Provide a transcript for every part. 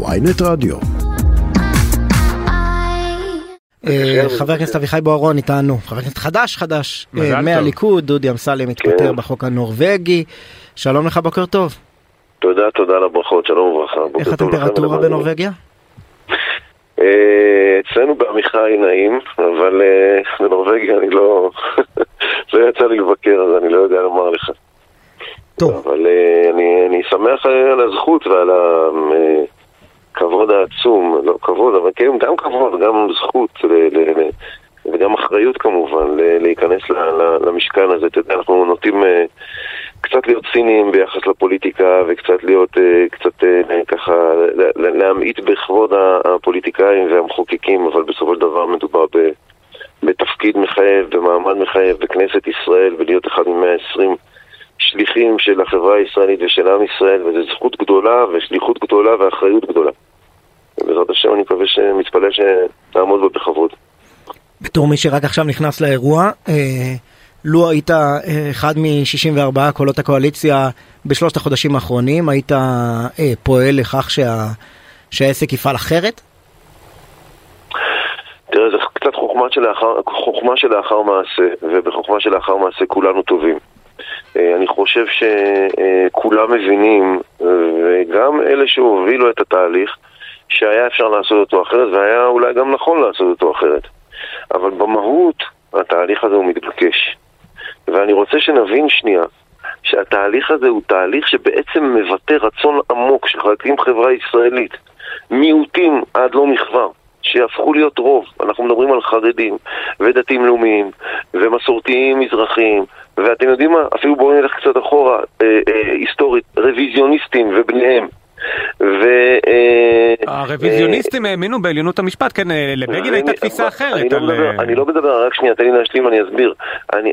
ויינט רדיו. אה, חבר הכנסת אביחי בוארון איתנו, חבר הכנסת חדש חדש, אה, מהליכוד, דודי אמסלם כן. בחוק הנורבגי. שלום לך, בוקר טוב. תודה, תודה על הברכות, שלום וברכה. איך הטמפרטורה. בנורבגיה? אה, אצלנו בעמיחי נעים, אבל בנורבגיה אני לא... לא יצא לי לבקר, אז אני לא יודע לומר לך. טוב, אבל אני, אני שמח על הזכות ועל הכבוד העצום, לא כבוד, אבל כן, גם כבוד, גם זכות, ל, ל, ל, וגם אחריות כמובן, ל, להיכנס ל, ל, למשכן הזה. אתה יודע, אנחנו נוטים אה, קצת להיות ציניים ביחס לפוליטיקה, וקצת להיות, אה, קצת אה, ככה, להמעיט בכבוד הפוליטיקאים והמחוקקים, אבל בסופו של דבר מדובר ב... בתפקיד מחייב, במעמד מחייב, בכנסת ישראל, ולהיות אחד מ-120 שליחים של החברה הישראלית ושל עם ישראל, וזו זכות גדולה ושליחות גדולה ואחריות גדולה. ובעזרת השם אני מקווה שמתפלל שנעמוד בה בכבוד. בתור מי שרק עכשיו נכנס לאירוע, אה, לו היית אה, אחד מ-64 קולות הקואליציה בשלושת החודשים האחרונים, היית אה, פועל לכך שה- שהעסק יפעל אחרת? תראה, זה קצת חוכמה שלאחר, חוכמה שלאחר מעשה, ובחוכמה שלאחר מעשה כולנו טובים. אה, אני חושב שכולם מבינים, אה, וגם אלה שהובילו את התהליך, שהיה אפשר לעשות אותו אחרת, והיה אולי גם נכון לעשות אותו אחרת. אבל במהות, התהליך הזה הוא מתבקש. ואני רוצה שנבין שנייה, שהתהליך הזה הוא תהליך שבעצם מבטא רצון עמוק של חלקים חברה ישראלית, מיעוטים עד לא מכבר, שיהפכו להיות רוב. אנחנו מדברים על חרדים, ודתיים לאומיים, ומסורתיים מזרחיים, ואתם יודעים מה? אפילו בואו נלך קצת אחורה, אה, אה, היסטורית, רוויזיוניסטים ובניהם. ו... אה, הרוויזיוניסטים האמינו בעליונות המשפט, כן, אה, לבגין הייתה תפיסה אני אחרת. לא על, מדבר- אה, אני לא מדבר, רק שנייה, תן לי להשלים, אני אסביר. אני-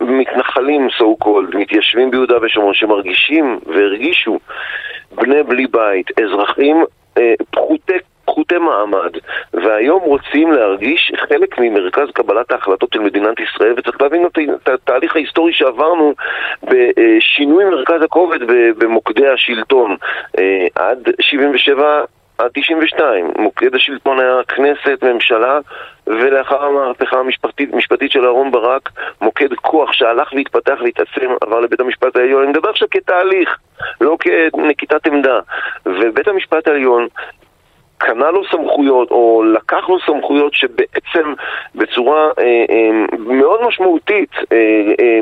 ומתנחלים, so called, מתיישבים ביהודה ושומרון, שמרגישים והרגישו בני בלי בית, אזרחים אה, פחותי... פחותי מעמד, והיום רוצים להרגיש חלק ממרכז קבלת ההחלטות של מדינת ישראל, וצריך להבין את התהליך ההיסטורי שעברנו בשינוי מרכז הכובד במוקדי השלטון עד 77 עד 92, מוקד השלטון היה כנסת, ממשלה, ולאחר המהפכה המשפטית המשפטית של אהרן ברק, מוקד כוח שהלך והתפתח והתעצם, עבר לבית המשפט העליון. אני מדבר עכשיו כתהליך, לא כנקיטת עמדה. ובית המשפט העליון קנה לו סמכויות, או לקח לו סמכויות שבעצם בצורה אה, אה, מאוד משמעותית אה,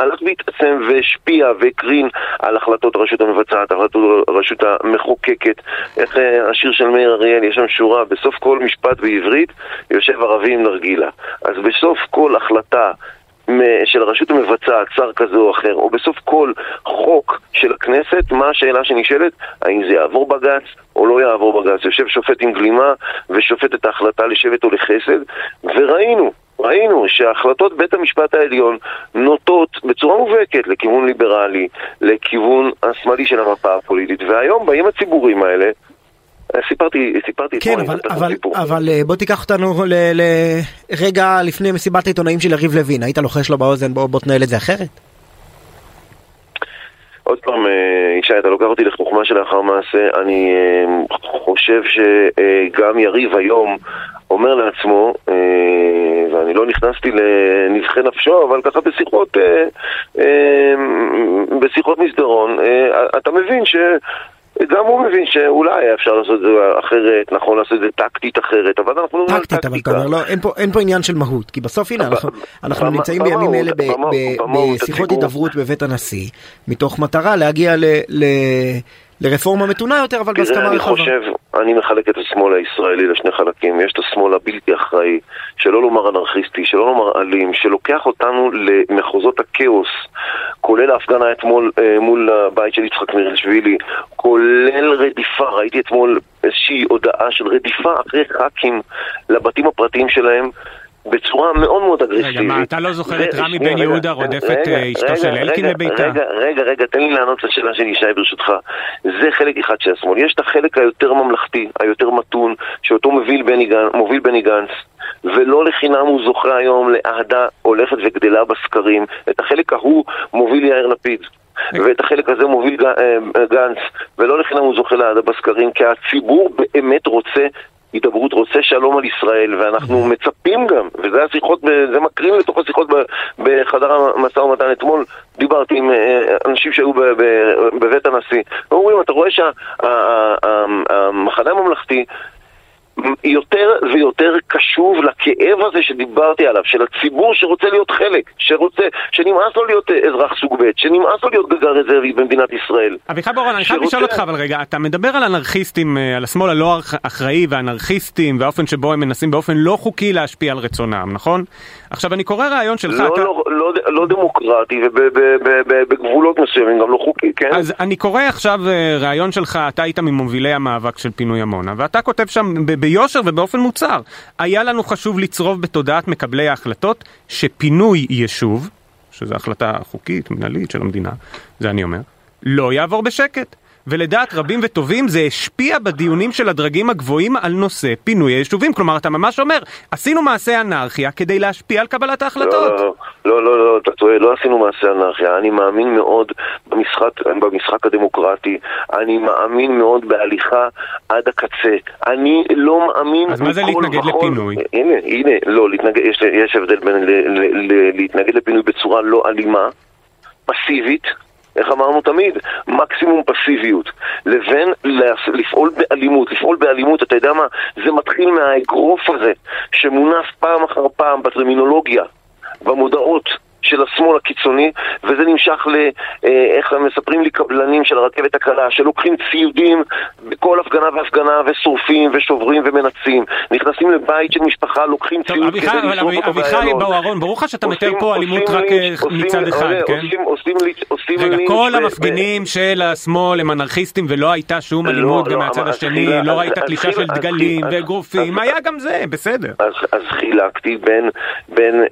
הלך והתעצם והשפיע והקרין על החלטות הרשות המבצעת, החלטות הרשות המחוקקת. איך השיר של מאיר אריאל, יש שם שורה, בסוף כל משפט בעברית יושב ערבי עם נרגילה. אז בסוף כל החלטה של הרשות המבצעת, שר כזה או אחר, או בסוף כל חוק של הכנסת, מה השאלה שנשאלת? האם זה יעבור בג"ץ או לא יעבור בג"ץ? יושב שופט עם גלימה ושופט את ההחלטה לשבט או לחסד, וראינו, ראינו שהחלטות בית המשפט העליון נוטות בצורה מובהקת לכיוון ליברלי, לכיוון השמאלי של המפה הפוליטית, והיום באים הציבורים האלה סיפרתי, סיפרתי כן, אבל, אבל. אבל... אבל אה, בוא תיקח אותנו ל- לרגע לפני מסיבת העיתונאים של יריב לוין. היית לוחש לו באוזן, בוא, בוא תנהל את זה אחרת? עוד פעם, אה, ישי, אתה לוקח אותי לחוכמה שלאחר מעשה. אני אה, חושב שגם יריב היום אומר לעצמו, אה, ואני לא נכנסתי לנבחי נפשו, אבל ככה בשיחות, אה, אה, בשיחות מסדרון, אה, אתה מבין ש... גם הוא מבין שאולי אפשר לעשות את זה אחרת, נכון לעשות את זה טקטית אחרת, אבל אנחנו מדברים על טקטית, אבל אתה טקטיקה. אומר, לא, אין פה, אין פה עניין של מהות, כי בסוף הנה, אנחנו, אנחנו נמצאים בימים אלה ב- ב- בשיחות. הידברות בבית הנשיא, מתוך מטרה להגיע ל, ל, לרפורמה מתונה יותר, אבל בהסכמה אני רחבה. חושב, אני מחלק את השמאל הישראלי לשני חלקים. יש את השמאל הבלתי אחראי, שלא לומר אנרכיסטי, שלא לומר אלים, שלוקח אותנו למחוזות הכאוס, כולל ההפגנה אתמול אה, מול הבית של יצחק מירלשווילי, כולל רדיפה, ראיתי אתמול איזושהי הודעה של רדיפה אחרי ח"כים לבתים הפרטיים שלהם. בצורה מאוד מאוד אגרסיבית. רגע, מה, אתה לא זוכר את רמי בן יהודה רודפת, רגע, אה, אשתו של אלקין לביתה? רגע, רגע, רגע, תן לי לענות לשאלה של ישי ברשותך. זה חלק אחד של השמאל. יש את החלק היותר ממלכתי, היותר מתון, שאותו מוביל בני גנץ, ולא לחינם הוא זוכה היום לאהדה הולכת וגדלה בסקרים. את החלק ההוא מוביל יאיר לפיד. ואת החלק הזה מוביל אה, גנץ, ולא לחינם הוא זוכה לאהדה בסקרים, כי הציבור באמת רוצה הידברות, רוצה שלום על ישראל, ואנחנו מצפים גם, וזה השיחות, זה מקרין לתוך השיחות בחדר המשא ומתן. אתמול, דיברתי עם אה, אנשים שהיו בבית הנשיא, ואומרים, אתה רואה שהמחנה הממלכתי יותר ויותר קשוב לכאב הזה שדיברתי עליו, של הציבור שרוצה להיות חלק, שרוצה, שנמאס לו להיות אזרח סוג ב', שנמאס לו להיות גגר רזרבי במדינת ישראל. אביחי בורון, אני חייב לשאול אותך, אבל רגע, אתה מדבר על אנרכיסטים, אה, על השמאל הלא אח- אחראי ואנרכיסטים, והאופן שבו הם מנסים באופן לא חוקי להשפיע על רצונם, נכון? עכשיו, אני קורא ראיון שלך, לא, אתה... לא, לא, לא דמוקרטי ובגבולות מסוימים גם לא חוקי, כן? אז אני קורא עכשיו אה, ראיון שלך, אתה היית ממובילי המאבק של פינוי עמונה, ואתה כותב שם ב- ביושר ובאופן מוצהר, היה לנו חשוב לצרוב בתודעת מקבלי ההחלטות שפינוי יישוב, שזו החלטה חוקית, מנהלית של המדינה, זה אני אומר, לא יעבור בשקט. ולדעת רבים וטובים זה השפיע בדיונים של הדרגים הגבוהים על נושא פינוי היישובים. כלומר, אתה ממש אומר, עשינו מעשה אנרכיה כדי להשפיע על קבלת ההחלטות. לא, לא, לא, לא, אתה טועה, לא עשינו מעשה אנרכיה. אני מאמין מאוד במשחק, במשחק הדמוקרטי. אני מאמין מאוד בהליכה עד הקצה. אני לא מאמין... אז מה זה להתנגד וכל- לפינוי? הנה, הנה, לא, להתנגד, יש, יש הבדל בין ל, ל, ל, להתנגד לפינוי בצורה לא אלימה, פסיבית. איך אמרנו תמיד? מקסימום פסיביות. לבין לפעול באלימות. לפעול באלימות, אתה יודע מה? זה מתחיל מהאגרוף הזה, שמונף פעם אחר פעם בטרמינולוגיה, במודעות. של השמאל הקיצוני, וזה נמשך ל... אה, איך מספרים לי קבלנים של הרכבת הקלה, שלוקחים ציודים בכל הפגנה והפגנה, ושורפים, ושוברים, ומנצים. נכנסים לבית של משפחה, לוקחים טוב, ציוד אביחי, כדי אבל לשרוף אותו אביחי באיילון. בוארון, ברור לך שאתה מתאר עושים- פה אלימות עושים רק אה, עושים- מצד אחד, רגע, כן? עושים- עושים עושים רגע, כל המפגינים של השמאל הם אנרכיסטים ולא הייתה שום לא, אלימות גם לא, מהצד השני, לא ראית אז תלישה של דגלים ואגרופים, היה גם זה, בסדר. אז, אז חילקתי בין,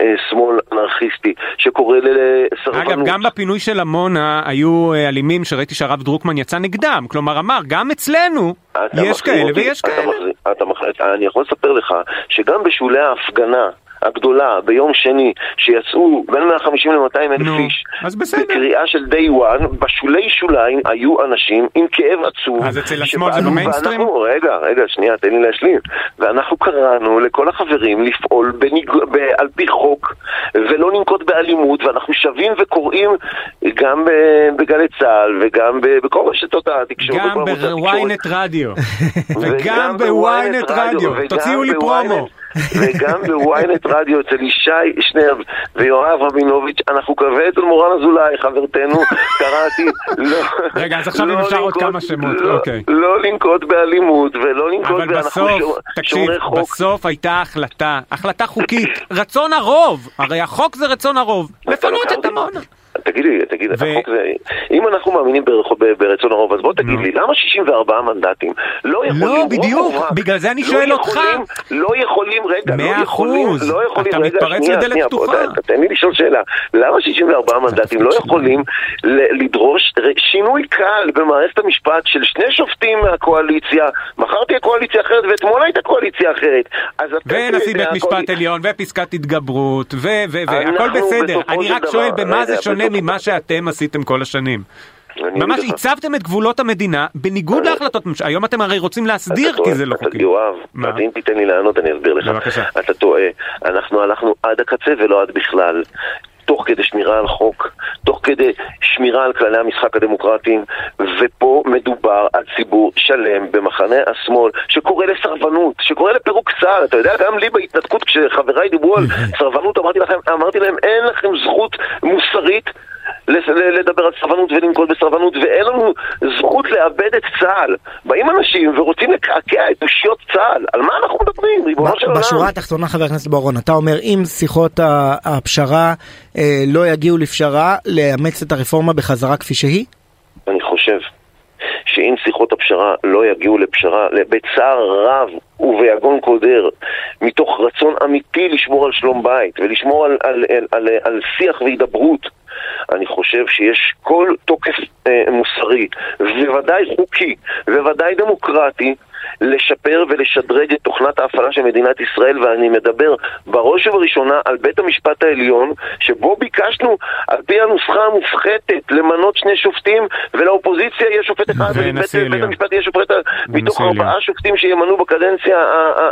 אה, שמאל אנרכיסטי שקורא לסרבנות. אגב, גם בפינוי של עמונה היו אה, אלימים שראיתי שהרב דרוקמן יצא נגדם, כלומר אמר, גם אצלנו יש כאלה אותי- ויש אתה כאלה. אתה מחזיר- אני יכול לספר לך שגם בשולי ההפגנה הגדולה ביום שני, שיצאו בין 150 ל-200 אלף נו, איש, אז בסדר. בקריאה של day one, בשולי שוליים היו אנשים עם כאב עצוב. אז אצל השמאל זה במיינסטרים? ואנחנו- רגע, רגע, שנייה, תן לי להשלים. ואנחנו קראנו לכל החברים לפעול בניג... ב... על פי חוק, ולא לנקוט באלימות, ואנחנו שבים וקוראים גם ב... בגלי צה"ל, וגם ב... בכל רשתות התקשורת. גם. בוויינט רדיו, וגם בוויינט רדיו, תוציאו לי פרומו. וגם בוויינט רדיו אצל ישי שנרב ויואב רבינוביץ', אנחנו קווה אצל מורן אזולאי, חברתנו, קראתי, לא... רגע, אז עכשיו אם לא אפשר עוד כמה שמות, לא- אוקיי. לא לנקוט באלימות ולא לנקוט אבל תקשיב, שומרי חוק. בסוף הייתה החלטה, החלטה חוקית, רצון הרוב, הרי החוק זה רצון הרוב, לפנות את אותי- עמונה. תגיד לי, תגיד, ו- החוק זה... אם אנחנו מאמינים ברחו- ב- ברצון הרוב, אז בוא תגיד. לי, למה 64 מנדטים לא יכולים... לא, בדיוק, מובהק, בגלל זה אני לא שואל אותך. יכולים- לא יכולים, רגע, לא יכולים, אחוז. לא יכולים, אתה רגע, מתפרץ שנייה, לדלת פתוחה. תן לי לשאול שאלה, למה 64 מנדטים לא יכולים לדרוש שינוי קל במערכת המשפט של שני שופטים מהקואליציה, מחר תהיה קואליציה אחרת ואתמול הייתה קואליציה אחרת. ונשיא בית משפט עליון, ופסקת התגברות, ו... ו... ו... אנחנו הכל בסדר. אני רק שואל במה זה שונה בסופו- ממה שאתם עשיתם כל השנים. ממש. הצבתם את גבולות המדינה בניגוד להחלטות ממשלה. היום אתם הרי רוצים להסדיר כי זה לא חוקי. יואב, מה? אם תיתן לי לענות אני אסביר לך. בבקשה. אתה טועה. אנחנו הלכנו עד הקצה ולא עד בכלל. תוך כדי שמירה על חוק, כדי שמירה על כללי המשחק הדמוקרטיים, ופה מדובר על ציבור שלם במחנה השמאל שקורא לסרבנות, שקורא לפירוק צה"ל. אתה יודע, גם לי בהתנתקות, כשחבריי דיברו על סרבנות, אמרתי, לכם, אמרתי להם, אין לכם זכות מוסרית לדבר על סרבנות ולנקוט בסרבנות, ואין לנו זכות לאבד את צה"ל. באים אנשים ורוצים לקעקע את אושיות צה"ל. על מה אנחנו מדברים, ריבונו של עולם? בשורה התחתונה חבר הכנסת בוארון אתה אומר אם שיחות הפשרה אה, לא יגיעו לפשרה לאמץ את הרפורמה בחזרה כפי שהיא? אני חושב שאם שיחות הפשרה לא יגיעו לפשרה, בצער רב וביגון קודר, מתוך רצון אמיתי לשמור על שלום בית ולשמור על, על, על, על, על שיח והידברות, אני חושב שיש כל תוקף אה, מוסרי, וודאי חוקי, וודאי דמוקרטי, לשפר ולשדרג את תוכנת ההפעלה של מדינת ישראל, ואני מדבר בראש ובראשונה על בית המשפט העליון, שבו ביקשנו, על פי הנוסחה המופחתת, למנות שני שופטים, ולאופוזיציה יהיה שופט אחד, ובית המשפט יהיה שופט מתוך ארבעה שופטים שימנו בקדנציה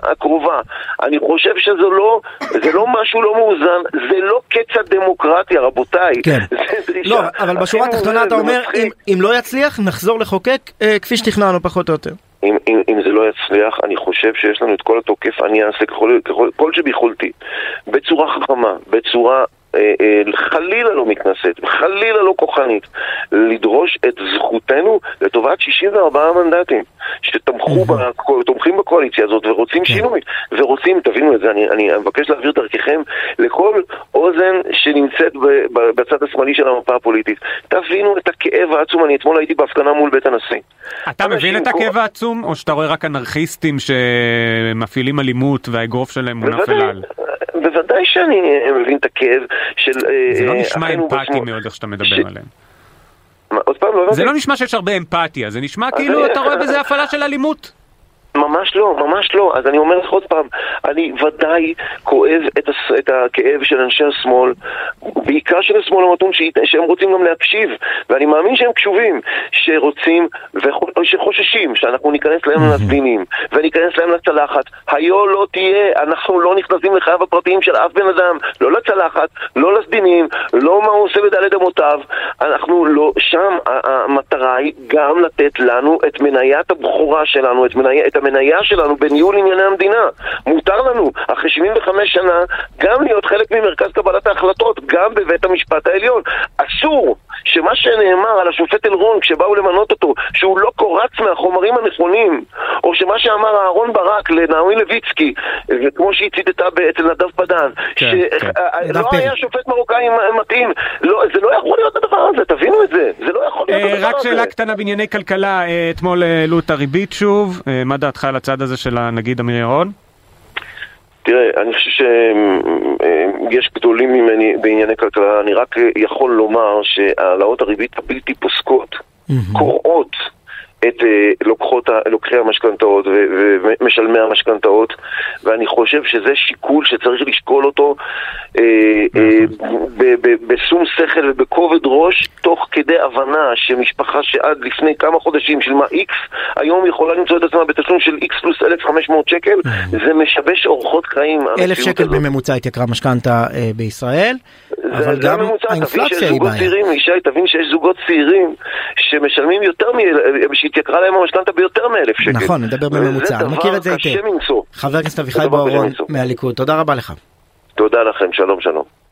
הקרובה. אני חושב שזה לא, זה לא משהו לא מאוזן, זה לא קץ הדמוקרטיה, רבותיי. כן. לא, אבל בשורה התחתונה אתה אומר, אם, אם לא יצליח, נחזור לחוקק אה, כפי שתכננו פחות או יותר. אם, אם, אם זה לא יצליח, אני חושב שיש לנו את כל התוקף, אני אעשה ככל, ככל, כל שביכולתי, בצורה חכמה, בצורה חלילה לא מתנשאת, חלילה לא כוחנית, לדרוש את זכותנו לטובת 64 מנדטים שתומכים בקואליציה הזאת ורוצים כן. שינוי, ורוצים, תבינו את זה, אני, אני מבקש להעביר דרככם לכל אוזן שנמצאת בצד השמאלי של המפה הפוליטית. תבינו את הכאב העצום, אני אתמול הייתי בהפגנה מול בית הנשיא. אתה מבין את הכאב העצום, או שאתה רואה רק אנרכיסטים שמפעילים אלימות והאגרוף שלהם מונף אל על? בוודאי שאני מבין את הכאב של... אה, זה לא נשמע אמפתי מאוד איך שאתה מדבר עליהם. עוד פעם, לא זה לא נשמע שיש הרבה אמפתיה, זה נשמע כאילו אתה רואה בזה הפעלה של אלימות. ממש לא, ממש לא. אז אני אומר לך עוד פעם, אני ודאי כואב את, הס... את הכאב של אנשי השמאל, בעיקר של השמאל המתון, ש... שהם רוצים גם להקשיב, ואני מאמין שהם קשובים, שרוצים ושחוששים שאנחנו ניכנס להם לסדינים, וניכנס להם לצלחת. היו לא תהיה, אנחנו לא נכנסים לחייו הפרטיים של אף בן אדם, לא לצלחת, לא לסדינים, לא מה הוא עושה בדלת אמותיו. אנחנו לא, שם המטרה היא גם לתת לנו את מניית הבכורה שלנו, את, מני... המניה שלנו בניהול ענייני המדינה. מותר לנו, אחרי 75 שנה, גם להיות חלק ממרכז קבלת ההחלטות, גם בבית המשפט העליון. אסור שמה שנאמר על השופט אלרון כשבאו למנות אותו, שהוא לא קורץ מהחומרים הנכונים, או שמה שאמר אהרון ברק לנעמי לויצקי, וכמו שהיא ציטטה אצל נדב פדן, כן, שלא כן. היה שופט מרוקאי מתאים, לא, זה לא יכול להיות הדבר הזה, תבינו את זה, זה לא יכול להיות אה, הדבר הזה. רק שאלה קטנה בענייני כלכלה, אה, אתמול העלו את הריבית שוב, אה, מה דעתך על הצד הזה של הנגיד אמיר ירון? תראה, אני חושב שיש גדולים ממני בענייני כלכלה, אני רק יכול לומר שהעלאות הריבית הבלתי פוסקות קוראות את אה, לוקחות, לוקחי המשכנתאות ומשלמי המשכנתאות ואני חושב שזה שיקול שצריך לשקול אותו אה, אה, בשום שכל ובכובד ראש תוך כדי הבנה שמשפחה שעד לפני כמה חודשים שילמה איקס היום יכולה למצוא את עצמה בתשלום של איקס פלוס 1,500 שקל זה משבש אורחות חיים אלף שקל בממוצע התייקרה משכנתה בישראל אבל גם האינפלציה היא בעיה. תבין שיש זוגות צעירים שמשלמים יותר, שהתייקרה להם המשכנתה ביותר מאלף שקל. נכון, נדבר בממוצע, אני מכיר את זה היטב. חבר הכנסת אביחי בוארון מהליכוד, תודה רבה לך. תודה לכם, שלום שלום.